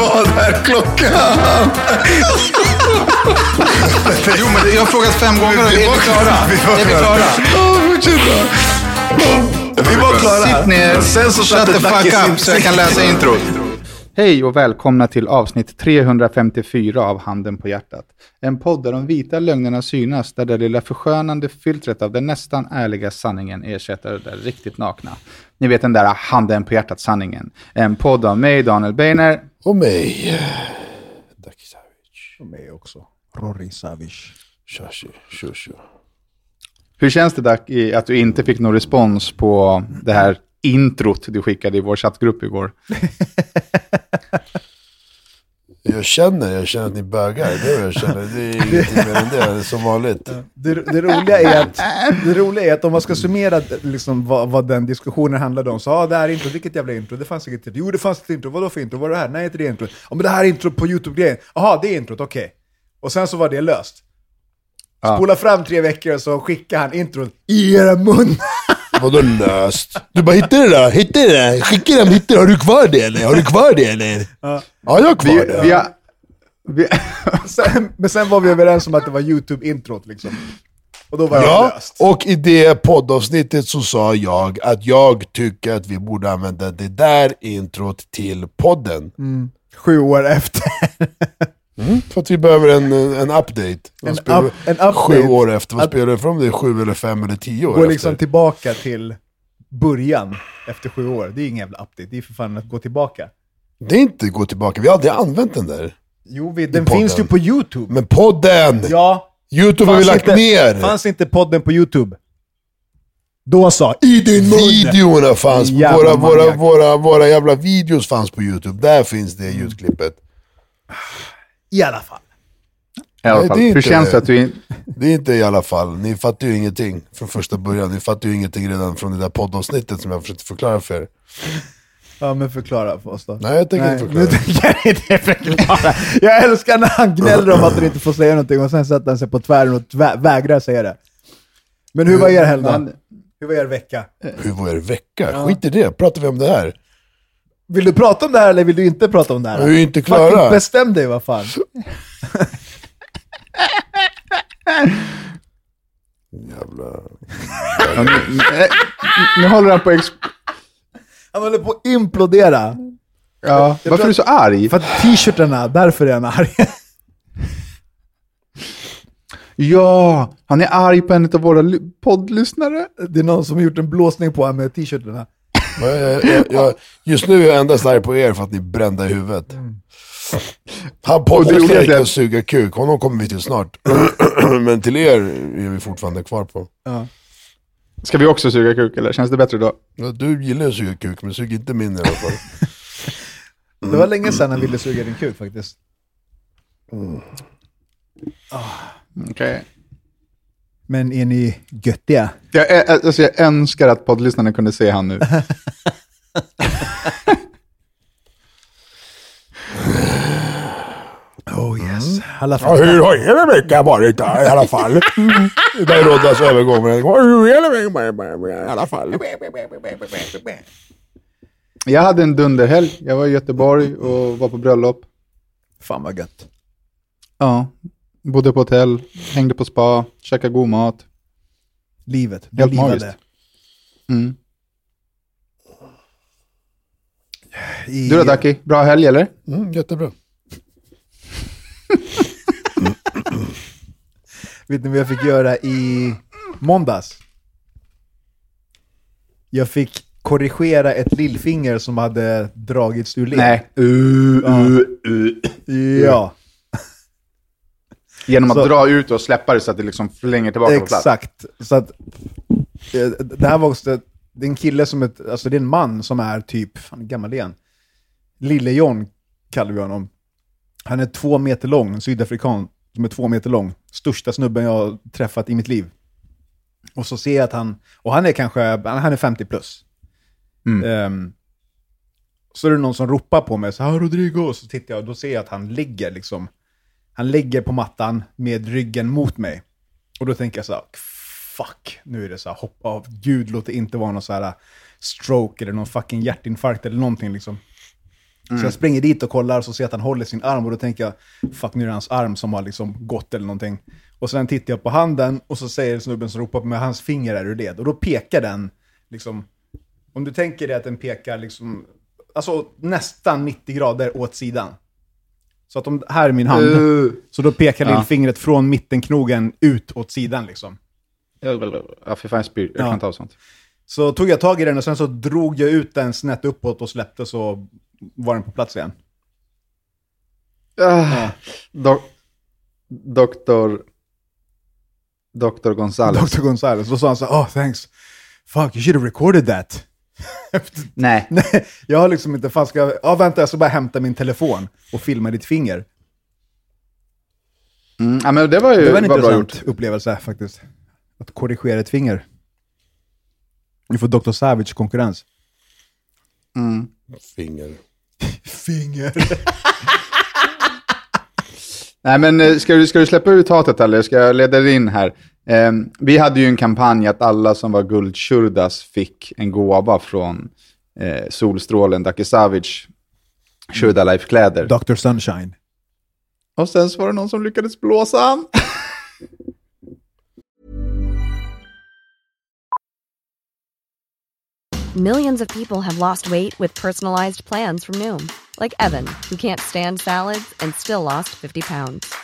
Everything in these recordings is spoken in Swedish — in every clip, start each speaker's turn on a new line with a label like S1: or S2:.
S1: Vad är klockan?
S2: Jo, men jag har frågat fem gånger och är vi klara? Är vi klara?
S1: Ja, fortsätt då. Vi var klara.
S2: Sitt ner,
S1: Sen så
S2: shut the fuck up så jag kan läsa introt. Hej och välkomna till avsnitt 354 av Handen på hjärtat. En podd där de vita lögnerna synas, där det lilla förskönande filtret av den nästan ärliga sanningen ersätter det riktigt nakna. Ni vet den där Handen på hjärtat-sanningen. En podd av mig, Daniel Beiner.
S1: Och mig. Dacke Savic.
S3: Och mig också. Rory Savic.
S1: Shashi, shushu.
S2: Hur känns det Dac, i att du inte fick någon respons på det här introt du skickade i vår chattgrupp igår?
S1: Jag känner, jag känner att ni bögar. Det är vad jag känner. Det är ingenting mer än det. Det som vanligt.
S3: Det, det, roliga är att, det roliga är att om man ska summera liksom vad, vad den diskussionen handlade om, så ja, det här introt, vilket jävla intro, det fanns inget intro. Jo, det fanns ett intro, vadå för intro? Vad är det här? Nej, inte det introt. Ja, men det här är introt på YouTube-grejen. Jaha, det är introt, okej. Och sen så var det löst. Spola fram tre veckor och så skickar han introt i era mun.
S1: Vadå löst? Du bara, hittade du det där? Hittade du det där? Skicka den, hittade Har du kvar det eller? Har du kvar det eller? Ja, jag har kvar
S2: Vi,
S1: det.
S2: vi har, vi,
S3: Sen, men sen var vi överens om att det var YouTube-introt liksom. Och då var det
S1: Ja,
S3: löst.
S1: och i det poddavsnittet så sa jag att jag tycker att vi borde använda det där introt till podden.
S3: Sju år efter.
S1: För att vi behöver en, en update.
S3: En
S1: spelar
S3: up- en update.
S1: Sju år efter. Vad spelar det för om det är sju eller fem eller tio år
S3: Gå liksom
S1: efter?
S3: tillbaka till början efter sju år. Det är ingen jävla update, det är för fan att gå tillbaka.
S1: Det är inte gå tillbaka, vi har aldrig använt den där.
S3: Jo, vi, den
S1: podden.
S3: finns ju på YouTube.
S1: Men podden!
S3: Ja,
S1: Youtube har vi lagt
S3: inte,
S1: ner!
S3: Fanns inte podden på YouTube? Då sa i din mun!
S1: Videorna fanns,
S3: Jävla
S1: våra, våra, våra, våra jävla videos fanns på Youtube. Där finns det ljudklippet.
S3: I alla fall.
S2: i alla
S1: Nej,
S2: fall.
S1: det är
S2: Hur
S1: inte-
S2: känns det att du...
S1: Det är inte i alla fall, ni fattar ju ingenting från första början. Ni fattar ju ingenting redan från det där poddavsnittet som jag försökte förklara för er.
S3: Ja, men förklara för oss då.
S1: Nej, jag tänker inte förklara.
S3: Nu tänker jag inte förklara. Jag älskar när han gnäller om att han inte får säga någonting och sen sätter han sig på tvären och tvä- vägrar säga det. Men hur var er helg då? Hur var er vecka?
S1: Hur var er vecka? Skit i det, pratar vi om det här.
S3: Vill du prata om det här eller vill du inte prata om det här?
S1: Vi är inte
S3: Fucking
S1: klara.
S3: bestäm dig vad fan.
S1: Jävla...
S2: Ja, nu, nu, nu håller han på att...
S3: Han håller på att implodera.
S2: ja, varför är du så arg?
S3: För att t-shirtarna, därför är han arg.
S2: Ja, han är arg på en av våra ly- poddlyssnare.
S3: Det är någon som har gjort en blåsning på honom med t-shirtarna.
S1: Jag, jag, jag, jag, just nu är jag endast arg på er för att ni är brända i huvudet. Han
S2: är
S1: strejkar
S2: att-
S1: och suga kuk, honom kommer vi till snart. Men till er är vi fortfarande kvar på.
S2: Ska vi också suga kuk eller? Känns det bättre då?
S1: Ja, du gillar att suga kuk, men sug inte min i alla fall.
S3: Det var länge sedan han ville suga din kuk faktiskt.
S2: Okej.
S3: Men är ni göttiga?
S2: Jag, ä- alltså jag önskar att poddlyssnarna kunde se han nu.
S3: Oh yes. Alla
S1: Ja,
S3: fall.
S1: hur har hela veckan varit då, i alla fall? Det är Roddas övergång. Hur veckan varit i alla fall?
S2: Jag hade en dunderhelg. Jag var i Göteborg och var på bröllop.
S3: Fan vad gött.
S2: Ja, bodde på hotell, hängde på spa, käkade god mat.
S3: Livet. Du
S2: Helt magiskt. Mm.
S3: I...
S2: Du då Daki, bra helg eller?
S1: Mm, jättebra.
S3: Vet ni vad jag fick göra i måndags? Jag fick korrigera ett lillfinger som hade dragits ur led.
S2: Nej. Uh, uh, uh.
S3: Ja,
S2: Genom att
S3: Så-
S2: dra ut och släppa det så att det liksom förlänger tillbaka på plats.
S3: exakt. Så att, eh, det här var också, det är en kille som, ett, alltså det är en man som är typ, fan gammal han? Lille John kallar vi honom. Han är två meter lång, en sydafrikan som är två meter lång. Största snubben jag har träffat i mitt liv. Och så ser jag att han, och han är kanske, han är 50 plus. Ehm, så är det någon som ropar på mig, så här Rodrigo, så tittar jag och då ser jag att han ligger liksom, han ligger på mattan med ryggen mot mig. Och då tänker jag så här, fuck, nu är det så här, hoppa av, gud låt det inte vara någon så här stroke eller någon fucking hjärtinfarkt eller någonting liksom. Så jag springer dit och kollar och så ser jag att han håller sin arm och då tänker jag, fuck nu är det hans arm som har liksom gått eller någonting. Och sen tittar jag på handen och så säger snubben som ropar på mig, hans finger är ur led. Och då pekar den, liksom, om du tänker dig att den pekar liksom, alltså nästan 90 grader åt sidan. Så att om, här är min hand,
S2: Uh.
S3: så då pekar
S2: Ja.
S3: lillfingret från mittenknogen ut åt sidan liksom.
S2: Ja, för fan jag spyr. Jag
S3: Ja.
S2: kan inte ha sånt.
S3: Så tog jag tag i den och sen så drog jag ut den snett uppåt och släppte så var den på plats igen.
S2: Ah, do, doktor... Doktor Gonzales.
S3: Dr. Gonzales. Då sa han så här, oh thanks. Fuck, you should have recorded that.
S2: Nej.
S3: Nej, jag har liksom inte, fan ska jag, ja vänta jag ska bara hämta min telefon och filma ditt finger.
S2: Mm, ja, men det var ju
S3: Det var en
S2: var
S3: intressant upplevelse faktiskt. Att korrigera ett finger. Nu får Dr. Savage konkurrens.
S1: Finger.
S3: Finger.
S2: Nej, men eh, ska du, ska du släppa ut hatet eller ska jag leda dig in här? Eh, vi hade ju en kampanj att alla som var guldtjurdas fick en gåva från eh, Solstrålen, Daki Savic, Shurda Life-kläder.
S3: Dr. Sunshine.
S2: Och sen så var det någon som lyckades blåsa han.
S4: Millions of people have lost weight with personalized plans from Noom, like Evan, who can't stand salads and still lost 50 pounds.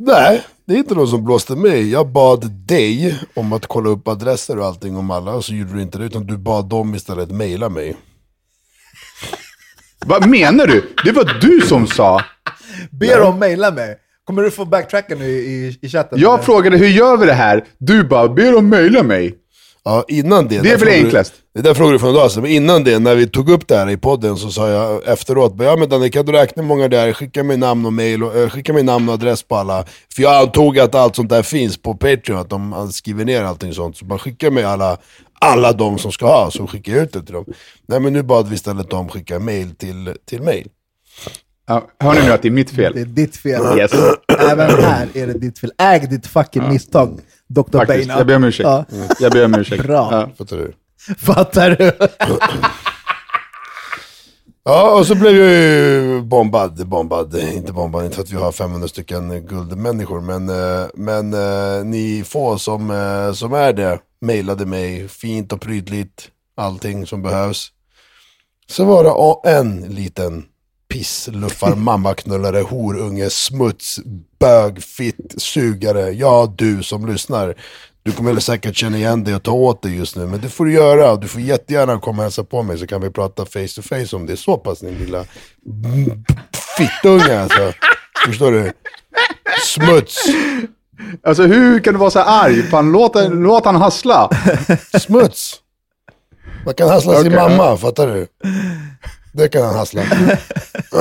S1: Nej, det är inte någon som blåste mig. Jag bad dig om att kolla upp adresser och allting om alla, och så gjorde du inte det, utan du bad dem istället mejla mig.
S2: Vad menar du? Det var du som sa.
S3: Be dem mejla mig. Kommer du få backtracka nu i, i chatten?
S2: Jag
S3: eller?
S2: frågade hur gör vi det här? Du bara, be dem mejla mig.
S1: Ja, innan det.
S2: Det är väl enklast.
S1: Du, det där frågade du för sedan, men innan det, när vi tog upp det här i podden så sa jag efteråt, ja men Danne kan du räkna hur många det är, skicka mig namn och mail och äh, skicka mig namn och adress på alla. För jag antog att allt sånt där finns på Patreon, att de skriver ner allting sånt. Så bara skicka mig alla, alla de som ska ha, så skickar jag ut det till dem. Nej men nu bad vi istället dem skicka mail till, till mig.
S2: Ja, hör ni nu att det är mitt
S3: Det är
S2: fel?
S3: ditt fel.
S2: Yes.
S3: Även här är det ditt fel. Äg ditt fucking misstag, Dr.
S2: Faktiskt,
S3: Beina.
S2: jag ber om ursäkt.
S3: Ja.
S2: Jag ber om ursäkt.
S3: Bra.
S2: Ja.
S1: Fattar du?
S3: Fattar du?
S1: Ja, och så blev jag ju bombad, bombad, inte bombad, inte för att vi har 500 stycken guldmänniskor, men, eh, men eh, ni få som, eh, som är det mejlade mig fint och prydligt, allting som behövs. Så var det a- en liten pissluffar, mammaknullare, horunge, smuts, bög, fitt, sugare. Ja, du som lyssnar. Du kommer säkert känna igen dig och ta åt dig just nu, men det får du göra. Du får jättegärna komma och hälsa på mig så kan vi prata face to face om det så pass din lilla fittunge alltså. Förstår du? Smuts,
S2: Alltså hur kan du vara så arg? Fan, låt, låt han hassla.
S1: smuts. Man kan hassla sin
S2: Okej.
S1: mamma, fattar du? Det kan han hassla.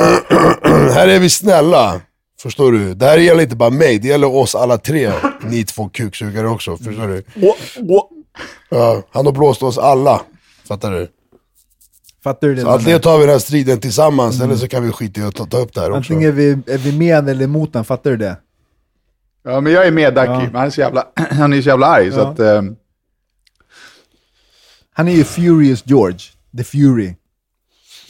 S1: här är vi snälla. Förstår du? Det här gäller inte bara mig, det gäller oss alla tre. Ni två kuksugare också, förstår du? Ja, han har blåst oss alla. Fattar du?
S3: Fattar du det?
S1: Så antingen tar vi den här striden tillsammans, eller så kan vi skita i att ta, ta upp det här också.
S3: Antingen är vi, är vi med eller emot den, fattar du det?
S2: Ja, men jag är med Ducky. Men han är så jävla, han är så jävla arg. Så
S3: Ja.
S2: att, eh,
S3: Han är ju Furious George. The Fury.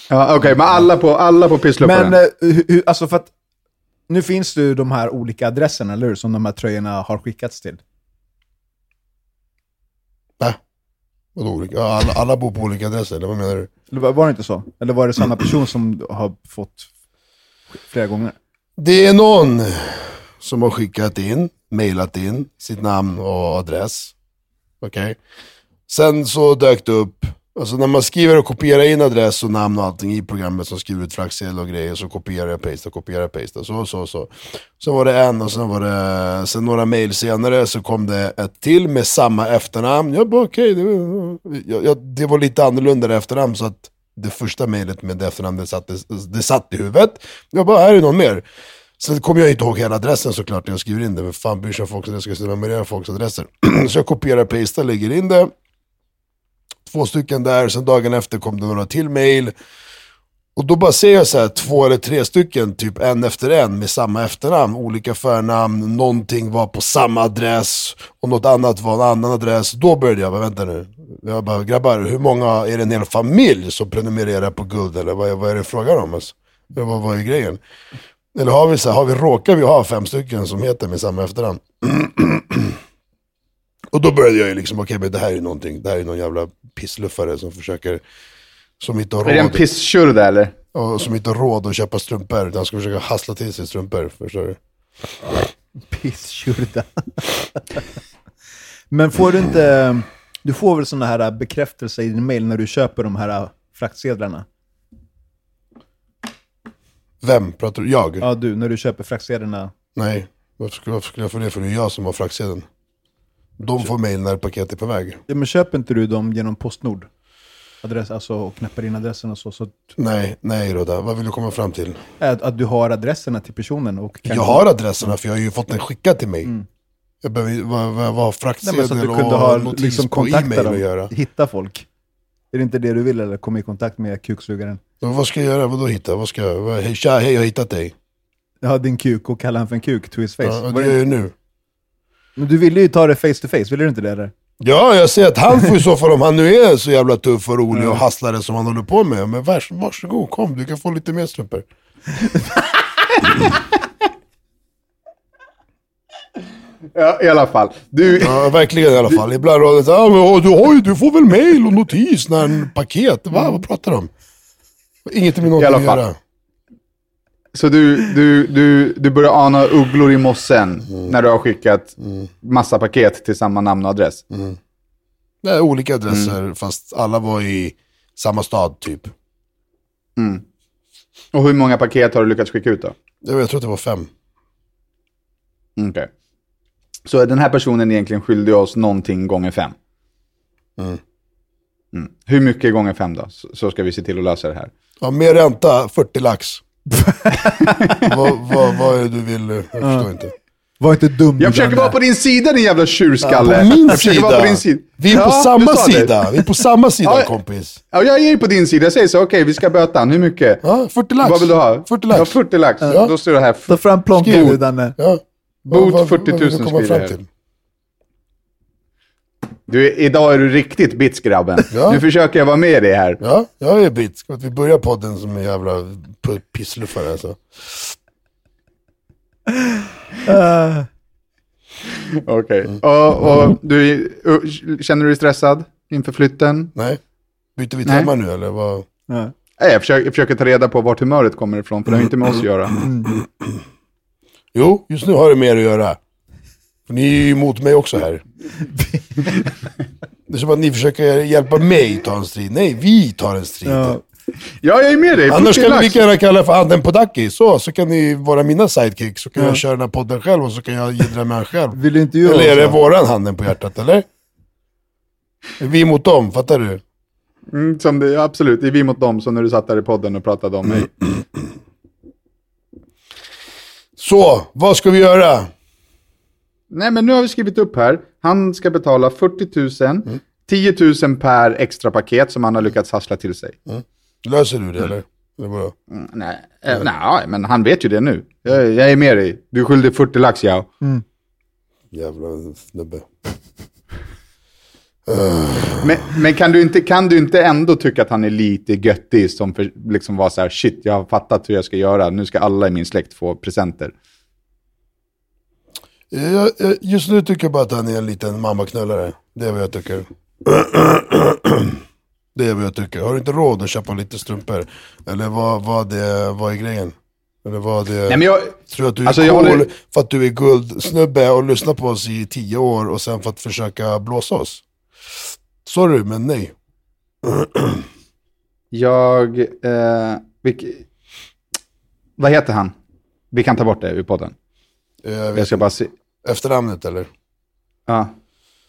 S2: Ja, Okej, men alla på, alla på.
S3: Men eh, hur, alltså för att nu finns det ju de här olika adresserna, eller hur? Som de här tröjorna har skickats till.
S1: Nej. Vadå olika? Ja, alla, alla bor på olika adresser, eller vad menar du?
S3: Eller var var det inte så? Eller var det samma person som har fått flera gånger?
S1: Det är någon som har skickat in, mailat in sitt namn och adress. Okej. Sen så dök det upp, alltså när man skriver och kopierar in adress och namn och allting i programmet som skriver ut fraktsedel och grejer så kopierar jag, pastar, kopierar, pastar. Så, så, så. Så var det en och sen var det, sen några mail senare så kom det ett till med samma efternamn. Jag bara okej, det, var- jag, jag, det var lite annorlunda efternamn så att det första mejlet med det efternamnet satt, det, det satt i huvudet. Jag bara, här är någon mer. Sen kommer jag inte ihåg hela adressen såklart när jag skriver in det. Men fan bryr sig om folks adresser, jag ska memorera folks adresser. så jag kopierar, pastar, lägger in det. Två stycken där, sen dagen efter kom det några till mail. Och då bara ser jag så här, två eller tre stycken, typ en efter en med samma efternamn, olika förnamn, någonting var på samma adress och något annat var en annan adress. Då började jag bara, vänta nu. Jag bara, grabbar, hur många, är det en hel familj som prenumererar på guld eller vad, är- vad är det frågan om? Alltså? Vad, vad är grejen? Eller har vi så här, har vi, råkar vi ha fem stycken som heter med samma efternamn? och då började jag ju liksom, okej men det här är någonting, det här är någon jävla pissluffare som försöker, som inte har
S2: är det en
S1: råd.
S2: pisstjurda eller?
S1: Och som inte har råd att köpa strumpor, utan ska försöka hassla till sig strumpor. Förstår du?
S3: Pisstjurda. Men får du inte... Du får väl sådana här bekräftelser i din mail när du köper de här fraktsedlarna?
S1: Vem pratar du? Jag?
S3: Ja, du, när du köper fraktsedlarna.
S1: Nej, varför skulle, varför skulle jag få det? För det är jag som har fraktsedeln. De får mail när paketet är på väg.
S3: Ja, men köper inte du dem genom Postnord? Adress, alltså och knappar in adressen och så. så att,
S1: Nej, nej Rodda, vad vill du komma fram till?
S3: att, att du har adresserna till personen och kan...
S1: Jag har adresserna för jag har ju fått den skickad till mig. Jag behöver vad, vad, vad har
S3: Nej,
S1: fraktsedel
S3: men så att du
S1: och
S3: kunde ha
S1: notis
S3: liksom
S1: på e-mail
S3: dem,
S1: att göra.
S3: hitta folk. Är det inte det du vill eller komma i kontakt med kuksugaren?
S1: Och vad ska jag göra? Vadå hitta? Vad ska jag? Tja, hej jag har hittat dig.
S3: Ja, din kuk och kalla han för en kuk to his face.
S1: Ja, det- gör jag ju nu.
S3: Men du ville ju ta det face to face, ville du inte det eller?
S1: Ja, jag säger att han får i så fall, om han nu är så jävla tuff och rolig och hasslare som han håller på med. Men vars, varsågod, kom, du kan få lite mer strumpor.
S2: Ja, i alla fall. Du,
S1: Ja, verkligen i alla fall. Ibland råder det ah, men, åh, du, ju, du får väl mail och notis när en paket. Va? Vad pratar du om? Inget med
S2: I
S1: någonting
S2: alla
S1: att
S2: fall.
S1: göra.
S2: Så du, du, du, du börjar ana ugglor i mossen när du har skickat massa paket till samma namn och adress.
S1: Det är olika adresser, fast alla var i samma stad typ.
S2: Och hur många paket har du lyckats skicka ut då?
S1: Jag, tror att det var fem.
S2: Okej. Så den här personen egentligen skyldig oss någonting gånger fem? Mm. Hur mycket gånger fem då? Så, ska vi se till att lösa det här.
S1: Ja, mer ränta, 40 lax. vad, vad, vad är det du vill? Jag förstår inte.
S3: Var inte dum
S2: Jag försöker vara på din sida din jävla tjurskalle.
S1: På min
S2: jag vara
S1: sida.
S2: på din sida.
S1: Vi är på
S2: Ja,
S1: samma
S2: du sa det.
S1: sida. Vi är på samma sida
S2: Ja,
S1: kompis.
S2: Ja, jag är på din sida. Jag säger så, okej vi ska böta han. Hur mycket?
S1: Ja, 40 lax.
S2: Vad vill du ha?
S1: 40 lax.
S2: Ja, 40 lax.
S1: Ja.
S2: Då står det här.
S3: Ta fram nu Danne.
S1: Ja.
S2: Bot
S1: Vad- vad-
S2: 40 000
S1: vad vill du komma
S2: skriver jag. Du, idag är du riktigt bits grabben.
S1: Ja.
S2: Nu försöker jag vara med dig här.
S1: Ja, jag är bit. Ska vi börja podden som en jävla pissluffare alltså?
S2: Okej.
S1: Mm.
S2: Och, och du, är- känner du dig stressad inför flytten?
S1: Nej? Byter vi tema nu eller vad?
S2: Nej, jag försöker, jag försöker ta reda på vart humöret kommer ifrån, för det har inte med oss att göra.
S1: Jo, just nu har det mer att göra. För ni är ju emot mig också här. Det är som att ni försöker hjälpa mig ta en strid. Nej, vi tar en strid.
S3: Ja.
S2: Ja, jag är med dig.
S1: Annars
S2: 40
S1: kan vi
S2: lax.
S1: lika gärna kalla för handen på Daki. Så, så kan ni vara mina sidekicks. Så kan jag köra den här podden själv och så kan jag jiddra med han själv.
S3: Vill du inte göra
S1: Eller är det våran handen på hjärtat, eller? Är vi mot dem, fattar du?
S2: Mm, som det, absolut, det är vi mot dem, som när du satt där i podden och pratade om mig.
S1: Så, vad ska vi göra?
S2: Nej, men nu har vi skrivit upp här. Han ska betala 40 000,
S1: Mm.
S2: 10 000 per extra paket som han har lyckats hassla till sig.
S1: Löser du det eller? eller vadå?
S2: Mm, nej, eh, nej, men han vet ju det nu. Jag, jag är med dig. Du är skyldig 40 lax, ja.
S1: Jävla snubbe.
S2: Men, men kan, du inte, kan du inte ändå tycka att han är lite göttig som för, liksom var så här, shit, jag har fattat hur jag ska göra, nu ska alla i min släkt få presenter.
S1: Jag, jag, just nu tycker jag bara att han är en liten mammaknullare. Det är vad jag tycker. Det är vad jag tycker. Har du inte råd att köpa lite strumpor? Eller vad, vad, det, vad är grejen? Eller vad det...
S2: Nej, men jag,
S1: Tror du att du är
S2: Alltså,
S1: cool
S2: håller-
S1: för att du är guldsnubbe och lyssnar på oss i tio år och sen för att försöka blåsa oss? Sorry, men nej.
S2: jag eh, vilk, vad heter han? Vi kan ta bort det ur podden.
S1: Eh, Jag
S2: Jag
S1: vet,
S2: ska bara se,
S1: Efternamnet eller?
S2: ja,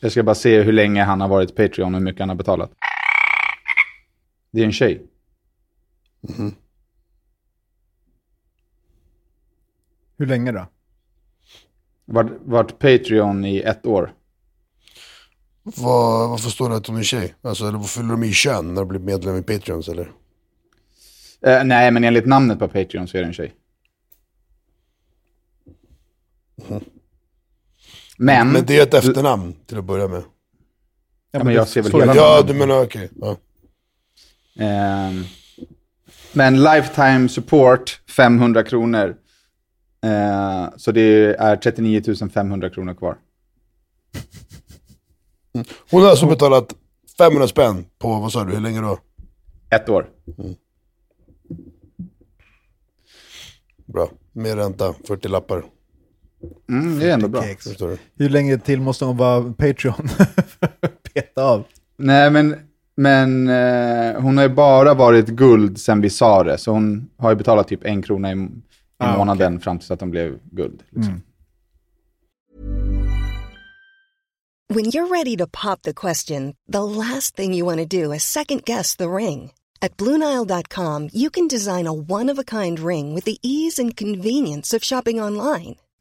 S2: jag ska bara se hur länge han har varit Patreon och hur mycket han har betalat. Det är en tjej.
S3: Hur länge då?
S2: Vart, vart Patreon i ett år.
S1: Vad, varför står det att hon är tjej? Alltså, eller fyller de i kön när de blir medlem i Patreons eller?
S2: Eh, nej, men enligt namnet på Patreon så är det en tjej. Men,
S1: Men det är ett efternamn till att börja med.
S2: Ja, men jag ser väl hela
S3: det-
S1: Ja, du menar okej. Ja.
S2: Ehm, men lifetime support 500 kronor. Eh, så det är 39 500 kronor kvar.
S1: Hon har alltså betalat 500 spänn på, vad sa du, hur länge då?
S2: Ett år.
S1: Bra. Med ränta, 40 lappar.
S2: Mm, det är ändå bra.
S3: Hur länge till måste hon vara Patreon? Peta av.
S2: Nej, men, men eh, hon har ju bara varit guld sen vi sa det. Så hon har ju betalat typ en krona i, i
S3: Ah,
S2: månaden fram tills att hon blev guld. Liksom.
S5: When you're ready to pop the question, the last thing you want to do is second guess the ring. At Bluenile.com, you can design a one of a kind ring with the ease and convenience of shopping online.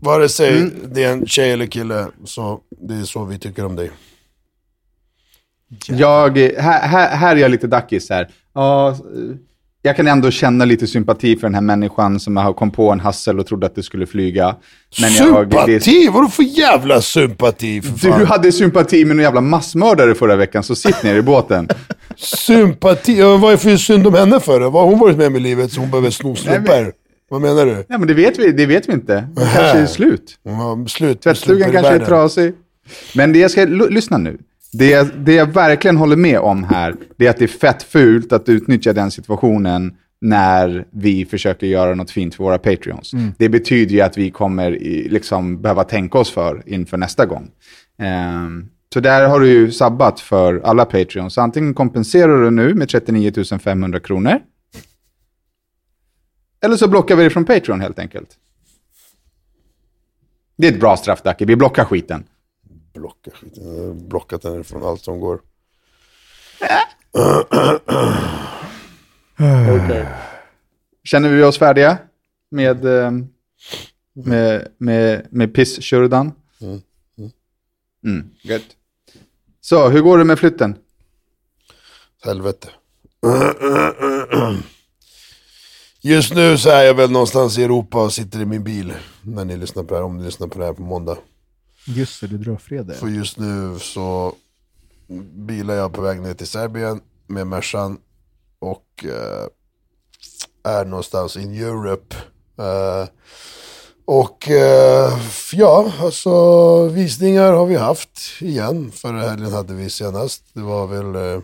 S1: Vare sig
S2: Mm.
S1: det är en tjej eller kille, så det är så vi tycker om dig.
S2: Jag, här, här, här är jag lite dackis här. Ja, jag kan ändå känna lite sympati för den här människan som har kom på en hassel och trodde att det skulle flyga. Men jag, det,
S1: sympati? Vadå för jävla sympati för fan?
S2: du hade sympati med någon jävla massmördare förra veckan, så sitt ner i båten.
S1: Sympati? Vad är det för synd om henne för? Vad har hon varit med om i livet så hon behöver sno strumpor? Vad menar du?
S2: Nej, men det vet vi, det vet vi inte. Det kanske är slut.
S1: Har slut
S2: Tvättstugan kanske är trasig. Men det jag ska, lyssna nu. Det, jag- det jag verkligen håller med om här, det är att det är fett fult att utnyttja den situationen när vi försöker göra något fint för våra Patreons. Det betyder ju att vi kommer i, liksom behöva tänka oss för inför nästa gång. Ehm, så där har du ju sabbat för alla Patreons. Antingen kompenserar du nu med 39 500 kronor, eller så blockar vi det från Patreon helt enkelt. Det är ett bra straff, Dacke. Vi blockar skiten.
S1: Blocka skiten. Jag har blockat henne från allt som går.
S2: Känner vi oss färdiga med, eh, med, med, med pisskördan? Mm, gött. Så, hur går det med flytten?
S1: Helvete. Just nu så är jag väl någonstans i Europa och sitter i min bil. När ni lyssnar på det här, om ni lyssnar på det här på måndag.
S3: Just det, du drar fredag.
S1: För just nu så bilar jag på väg ner till Serbien med Mercan och eh, är någonstans in Europe. Eh, och eh, ja, alltså visningar har vi haft igen. Förra helgen hade vi senast. Det var väl eh,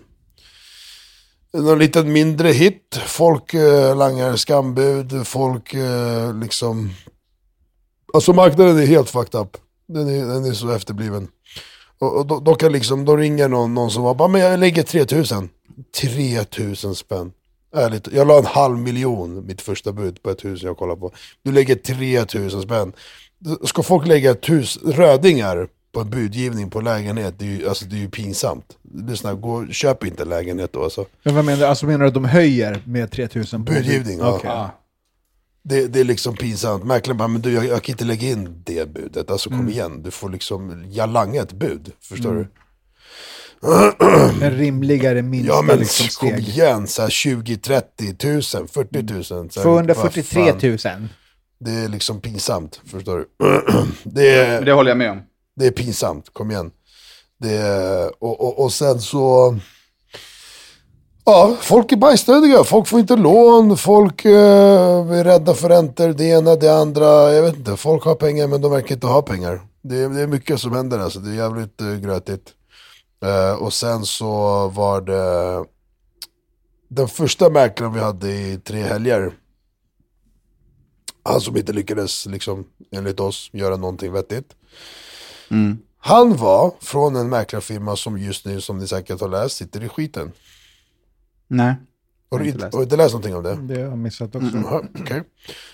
S1: någon liten mindre hit. Folk eh, langar skambud, folk eh, liksom... Alltså marknaden är helt fucked up. Den är, den är så efterbliven. Och, och då, då kan liksom, då ringer någon, någon som bara, men jag lägger 3000. 3000 spänn. Ärligt, jag la en halv miljon, mitt första bud på ett hus jag kollade på. Du lägger 3000 spänn. Ska folk lägga tus, rödingar på en budgivning på lägenhet, det är ju, alltså, det är ju pinsamt. Lyssna, gå, köp inte lägenhet då alltså.
S3: Men vad menar du? Alltså menar du att de höjer med 3000 på
S1: Budgivning, ja.
S3: Okej.
S1: Det, det är liksom pinsamt. Mäklaren bara, men du jag, jag kan inte lägga in det budet. Alltså kom igen, du får liksom, jag langar ett bud. Förstår du?
S3: En rimligare minsta
S1: Ja men
S3: liksom,
S1: kom
S3: steg.
S1: igen, så här 20, 30 tusen, 40 tusen. så här,
S3: 243
S1: vad
S3: 000.
S1: fan. Det är liksom pinsamt, förstår du? Det är,
S2: Det håller jag med om
S1: det är pinsamt, kom igen. Det är, och, och, och sen så... Ja, folk är bajsnödiga, folk får inte lån, folk eh, är rädda för räntor, det ena, det andra. Jag vet inte, folk har pengar men de verkar inte ha pengar. Det, är- det är mycket som händer alltså, det är jävligt uh, grötigt. Eh, och sen så var det den första mäklaren vi hade i tre helger. Han som inte lyckades, liksom, enligt oss, göra någonting vettigt. Han var från en mäklarfirma som just nu, som ni säkert har läst, sitter i skiten.
S2: Nej.
S1: Har du
S2: inte läst.
S1: har du inte läst någonting om det?
S3: Det har jag missat också.
S1: Jaha, okej.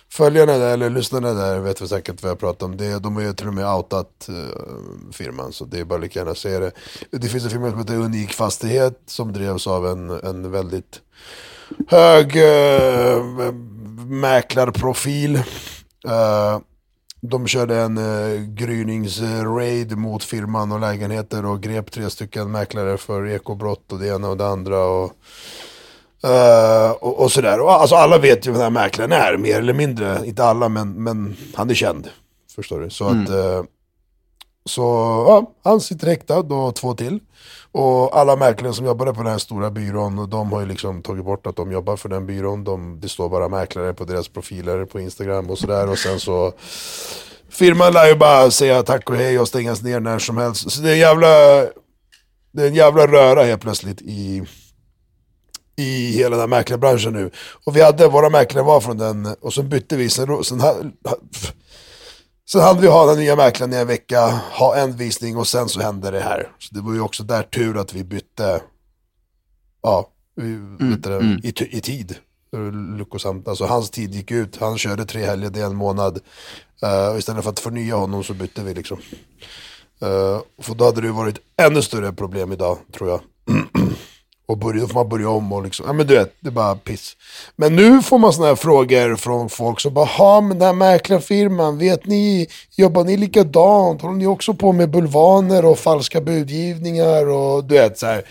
S1: Följarna där, eller lyssnarna där, vet väl säkert vad jag pratar om. Det, de har ju till och med outat eh, firman, så det är bara lika gärna att säga det. Det finns en firma som heter Unik Fastighet, som drevs av en, en väldigt hög eh, mäklarprofil. Eh, de körde en uh, gryningsraid mot firman och lägenheter och grep tre stycken mäklare för ekobrott och det ena och det andra. Och, Eh, och, och sådär. Och, alltså alla vet ju vem den här mäklaren är, mer eller mindre. Inte alla, men, men han är känd. Förstår du? Så att... eh, så ja, han sitter häktad och två till. Och alla mäklare som jobbade på den här stora byrån, de har ju liksom tagit bort att de jobbar för den byrån. De, det står bara mäklare på deras profiler på Instagram och sådär. Och sen så... Firman lär ju bara säga tack och hej och stängas ner när som helst. Så det är en jävla... Det är en jävla röra helt plötsligt i i hela den här mäklarbranschen nu. Och vi hade, våra mäklare var från den, och så bytte vi, sen, sen, ha- ha- sen hade vi ha den nya mäklaren i en vecka, ha en visning och sen så hände det här. Så det var ju också där tur att vi bytte, ja, vi, vet du, det, i, ty- i tid. Lyckosamt, alltså hans tid gick ut, han körde tre helger, det är en månad. Och istället för att förnya honom så bytte vi liksom. Eh, för då hade det varit ännu större problem idag, tror jag. Och börja, då får man börja om och liksom, ja men du vet, det är bara piss. Men nu får man såna här frågor från folk som bara, ha men den här mäklarfirman, vet ni, jobbar ni likadant? Håller ni också på med bulvaner och falska budgivningar och du vet så här.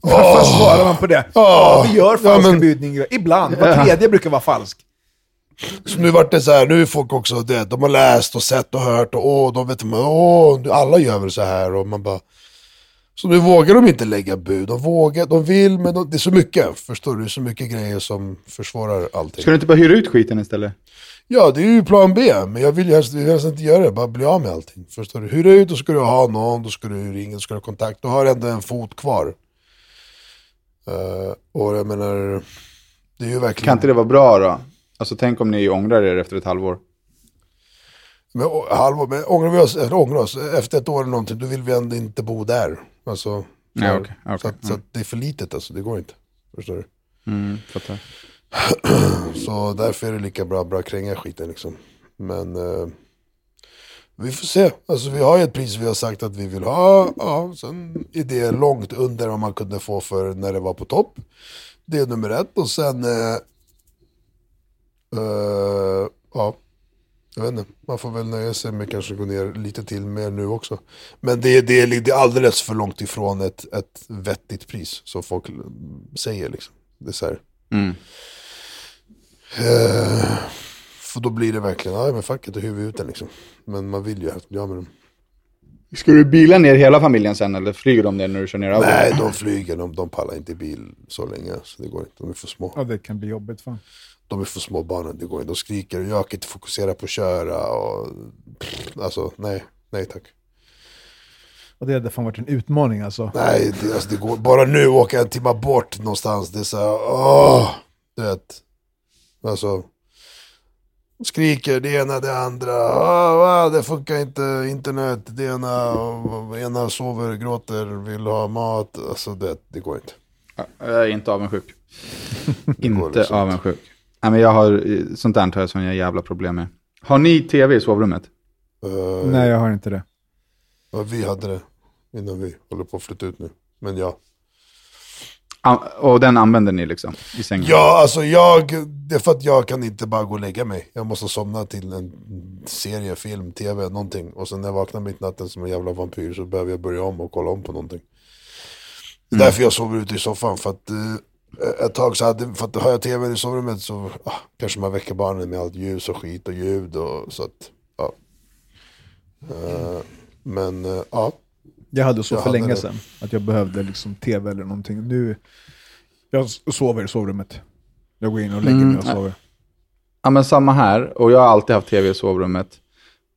S3: Vad fan svarar man på det? Ja, vi gör
S1: Ja,
S3: falska
S1: men-
S3: budningar. Ibland. Var tredje brukar vara falsk.
S1: Så nu vart det så här, nu är folk också, det, de har läst och sett och hört och åh, de vet, åh, alla gör väl så här och man bara... Så nu vågar de inte lägga bud, de vågar, de vill, men de, det är så mycket, förstår du? Det är så mycket grejer som försvårar allting.
S2: Ska du inte bara hyra ut skiten istället?
S1: Ja, det är ju plan B, men jag vill ju helst, helst inte göra det, bara bli av med allting. Förstår du? Hyra ut, då ska du ha någon, då ska du ringa, då ska du ha kontakt, då har du ändå en fot kvar. Eh, och jag menar, det är ju verkligen...
S2: Kan inte det vara bra då? Alltså tänk om ni ångrar er efter ett halvår.
S1: Men, halvår, men ångrar vi oss, eller ångrar oss efter ett år eller någonting, då vill vi ändå inte bo där. Alltså,
S2: Ja,
S1: för-
S2: okej, okej,
S1: så, att, så att det är för litet alltså, det går inte. Förstår du?
S2: Mm, fattar.
S1: Så därför är det lika bra att bara kränga skiten liksom. Men eh, vi får se. Alltså vi har ju ett pris vi har sagt att vi vill ha. Ja, sen är det långt under vad man kunde få för när det var på topp. Det är nummer ett. Och sen, eh, eh, ja, jag vet inte. Man får väl nöja sig med kanske gå ner lite till mer nu också. Men det, är- det, det är alldeles för långt ifrån ett, ett vettigt pris. Som folk säger liksom. Det är så här.
S2: Mm.
S1: Eh, för då blir det verkligen, ja men fuck it, då hyr vi ut den liksom. Men man vill ju helst bli av med dem.
S2: Ska du bila ner hela familjen sen eller flyger de ner när du kör ner Audi?
S1: Nej, de flyger, de, de pallar inte bil så länge. Så det går inte, de är för små.
S3: Ja, det kan bli jobbigt fan.
S1: De är för små barnen, det går inte. De skriker, jag kan inte fokusera på att köra och... Alltså, nej, nej tack.
S3: Och det hade fan varit en utmaning alltså.
S1: Nej, det, alltså, det går bara nu åka en timme bort någonstans. Det är så här, åh, du vet. Alltså, skriker det ena det andra. Åh, det funkar inte, internet, det ena, och ena sover, gråter, vill ha mat. Alltså det, det går inte.
S2: Jag är inte avundsjuk.
S1: går
S2: inte
S1: liksom
S2: avundsjuk. Nej, men jag har, sånt där har jag såna jävla problem med. Har ni tv i sovrummet?
S1: Eh,
S3: Nej, jag har inte det.
S1: ja, vi hade det innan vi håller på att flytta ut nu. Men ja.
S2: An- Och den använder ni liksom i sängen?
S1: Ja, alltså jag, det är för att jag kan inte bara gå och lägga mig. Jag måste somna till en serie, film, tv, någonting. Och sen när jag vaknar mitt i natten som en jävla vampyr så behöver jag börja om och kolla om på någonting. Det är därför jag sover ute i soffan. För att eh, ett tag så hade, för att har jag tv i sovrummet så ah, kanske man väcker barnen med allt ljus och skit och ljud och så att, ja. Eh, men eh, ja,
S3: Jag hade så
S1: Jag
S3: för
S1: hade
S3: länge
S1: det.
S3: sedan, att jag behövde liksom tv eller någonting. Nu, jag sover i sovrummet. Jag går in och lägger
S2: Mm,
S3: mig och sover.
S2: Ja, men samma här. Och jag har alltid haft tv i sovrummet.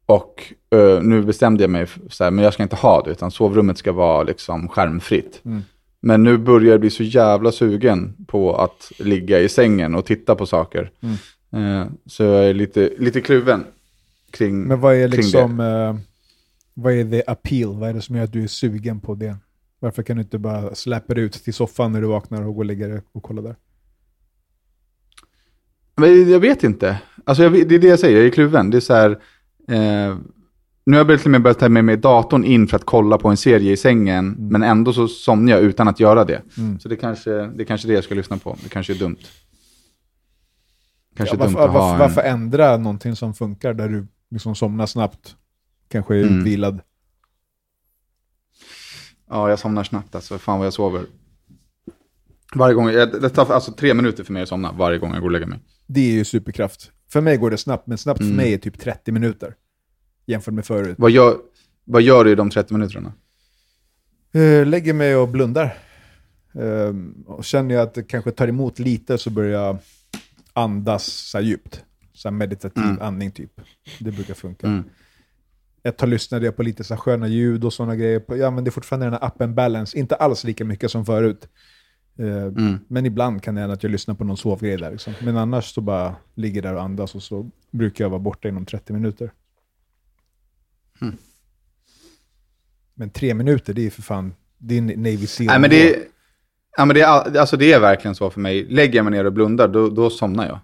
S2: Och eh, nu bestämde jag mig, för, så här, men jag ska inte ha det, utan sovrummet ska vara liksom skärmfritt.
S3: Mm.
S2: Men nu börjar jag bli så jävla sugen på att ligga i sängen och titta på saker.
S3: Mm.
S2: Eh, så jag är lite, lite kluven kring,
S3: Men vad är liksom, eh, vad är the appeal? Vad är det som gör att du är sugen på det? Varför kan du inte bara släppa dig ut till soffan när du vaknar och gå och lägga dig och kolla där?
S2: Men jag vet inte. Alltså jag, det är det jag säger, jag är kluven. Det är så här, eh, nu har jag till och med börjat ta med mig datorn in för att kolla på en serie i sängen, men ändå så somnar jag utan att göra det.
S3: Mm.
S2: Så det kanske, det är kanske det jag ska lyssna på. Det kanske är dumt. Kanske
S3: Ja,
S2: dumt
S3: varför,
S2: att ha
S3: varför,
S2: en...
S3: varför ändra någonting som funkar där du liksom somnar snabbt? Kanske är
S2: Mm.
S3: utvilad.
S2: Ja, jag somnar snabbt alltså. Fan vad jag sover. Varje gång, jag- det tar alltså tre minuter för mig att somna varje gång jag går och lägger mig.
S3: Det är ju superkraft. För mig går det snabbt, men snabbt
S2: Mm.
S3: för mig är typ 30 minuter. Jämfört med förut.
S2: Vad gör, vad gör du i de 30 minuterna?
S3: Eh, lägger mig och blundar. Ehm, och känner jag att det kanske tar emot lite så börjar jag andas så här djupt. Så här meditativ
S2: Mm.
S3: andning typ. Det brukar funka.
S2: Mm.
S3: Ett tag lyssnade jag på lite så sköna ljud och sådana grejer. På, ja, men det är fortfarande den här appen balance. Inte alls lika mycket som förut. Eh,
S2: Mm.
S3: Men ibland kan det hända att jag lyssnar på någon sovgrej där. Liksom. Men annars så bara ligger där och andas och så brukar jag vara borta inom 30 minuter.
S2: Mm.
S3: Men tre minuter, det är för fan, det är Navy Seal.
S2: Nej, men det, är- ja, men det, är, all- alltså det är verkligen så för mig. Lägger jag mig ner och blundar, då, då somnar jag.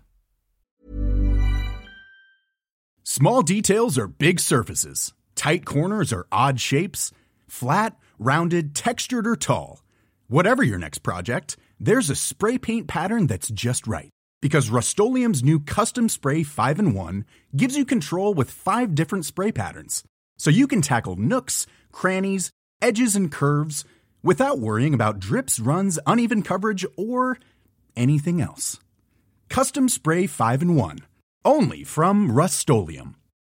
S6: Small details are big surfaces. Tight corners are odd shapes. Flat, rounded, textured, or tall. Whatever your next project, there's a spray paint pattern that's just right. Because Rust new Custom Spray 5 in 1 gives you control with five different spray patterns. So you can tackle nooks, crannies, edges, and curves without worrying about drips, runs, uneven coverage, or anything else. Custom Spray 5 in 1. Only from Rust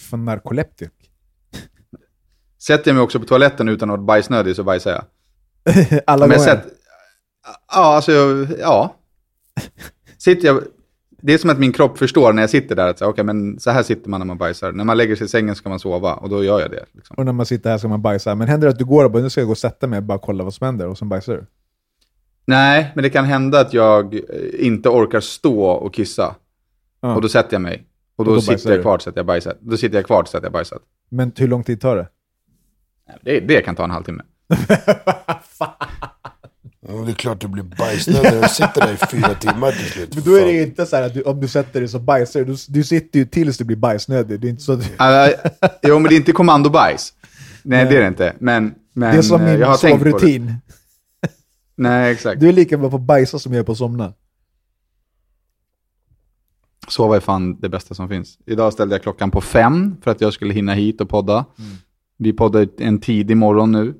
S3: För narkoleptik.
S2: Sätter jag mig också på toaletten utan att vara bajsnödig så bajsar jag.
S3: Alla gånger.
S2: sett, ja, alltså, ja. Sitter jag, det är som att min kropp förstår när jag sitter där att så, okay, men så här sitter man när man bajsar. När man lägger sig i sängen ska man sova och då gör jag det. Liksom.
S3: Och när man sitter här ska man bajsa. Men händer det att du går och bara, nu ska jag gå och sätta mig och bara kolla vad som händer och sen bajsar du?
S2: Nej, men det kan hända att jag inte orkar stå och kissa.
S3: Ja.
S2: Och då sätter jag mig. Och då,
S3: Och då
S2: sitter jag kvar tills att jag bajsat. Då sitter jag kvar tills att jag bajsat.
S3: Men hur lång tid tar det?
S2: Nej, Det, det kan ta en halvtimme.
S1: Ja, det är klart du blir bajsnödig när du sitter där i fyra timmar till slut.
S3: Men då är det inte så här att du, om du sätter dig så bajsar du. Du, sitter ju tills du blir bajsnödig. Det är inte så att du,
S2: Uh, jo, men det är inte kommandobajs. Nej, det är det inte. Men, men
S3: det är som
S2: eh,
S3: min
S2: jag har tänkt på det.
S3: sovrutin.
S2: Nej, exakt.
S3: Du är lika bra på att bajsa som jag är på att somna.
S2: Sova är fan det bästa som finns. Idag ställde jag klockan på fem för att jag skulle hinna hit och podda. Vi poddar en tidig morgon nu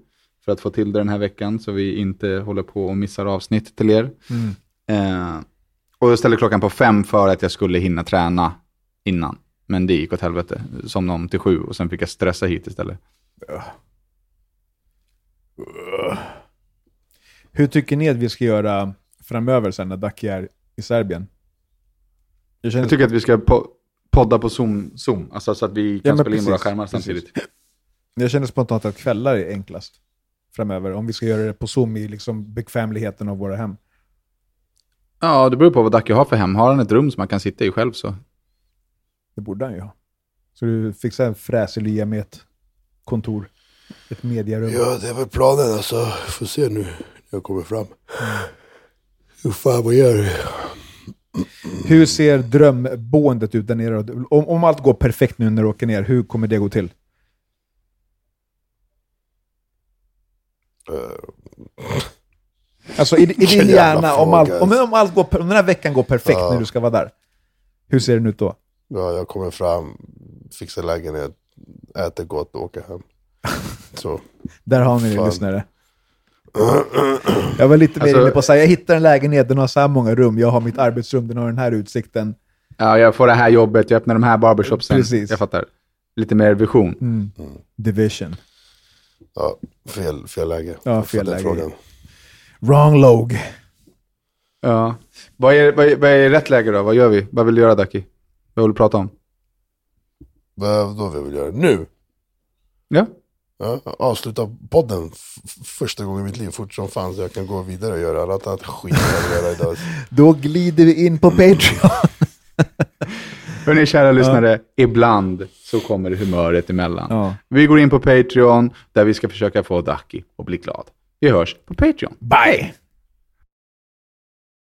S2: för att få till det den här veckan så vi inte håller på och missar avsnitt till er. Eh, och jag ställde klockan på fem för att jag skulle hinna träna innan. Men det gick åt helvete. Somnade om till sju och sen fick jag stressa hit istället.
S3: Hur tycker ni att vi ska göra framöver sen när Ducky är i Serbien? Jag känner,
S2: Jag tycker att vi ska po- podda på Zoom, Zoom alltså så att vi kan
S3: Ja,
S2: spela in våra
S3: precis,
S2: skärmar
S3: precis.
S2: samtidigt.
S3: jag känner spontant att kvällar är enklast framöver. Om vi ska göra det på Zoom i liksom bekvämligheten av våra hem.
S2: Ja, det beror på vad Dacke har för hem. Har han ett rum som man kan sitta i själv så.
S3: Det borde han ju ha. Så du fixar en fräsig lya med ett kontor. Ett mediarum.
S1: Ja, det är väl planen alltså. Får se nu när jag kommer fram. Hur fan, vad gör du?
S3: Hur ser drömboendet ut där nere? Om, om allt går perfekt nu när du åker ner, hur kommer det gå till? Alltså i, i din hjärna, om, allt, om, om, allt går, om den här veckan går perfekt när du ska vara där. Hur ser den ut då?
S1: Ja, jag kommer fram, fixar lägenhet, äter gott och åker hem. Så.
S3: Där har ni det, lyssnare. Jag var lite mer
S2: Alltså-
S3: inne på att säga, jag hittar en lägenhet, den har så här många rum, jag har mitt arbetsrum, den har den här utsikten.
S2: Ja, jag får det här jobbet, jag öppnar de här barbershopsen.
S3: Precis.
S2: Jag fattar. Lite mer vision.
S3: Mm. Division.
S1: Ja, fel, fel läge.
S3: Ja, fel läge.
S1: Frågan.
S3: Wrong log.
S2: Ja. Vad är, vad, är, vad är rätt läge då? Vad gör vi? Vad vill du göra Dacke? Vad vill du prata om?
S1: Vad då vill vi göra? Nu?
S2: Ja.
S1: Ja, avsluta podden första gången i mitt liv fort som fan så jag kan gå vidare och göra allt annat skit jag göra idag.
S3: Då glider vi in på Patreon.
S2: Hörni kära lyssnare, ibland så kommer humöret emellan.
S3: Ja.
S2: Vi går in på Patreon där vi ska försöka få Dacke att bli glad. Vi hörs på Patreon.
S3: Bye!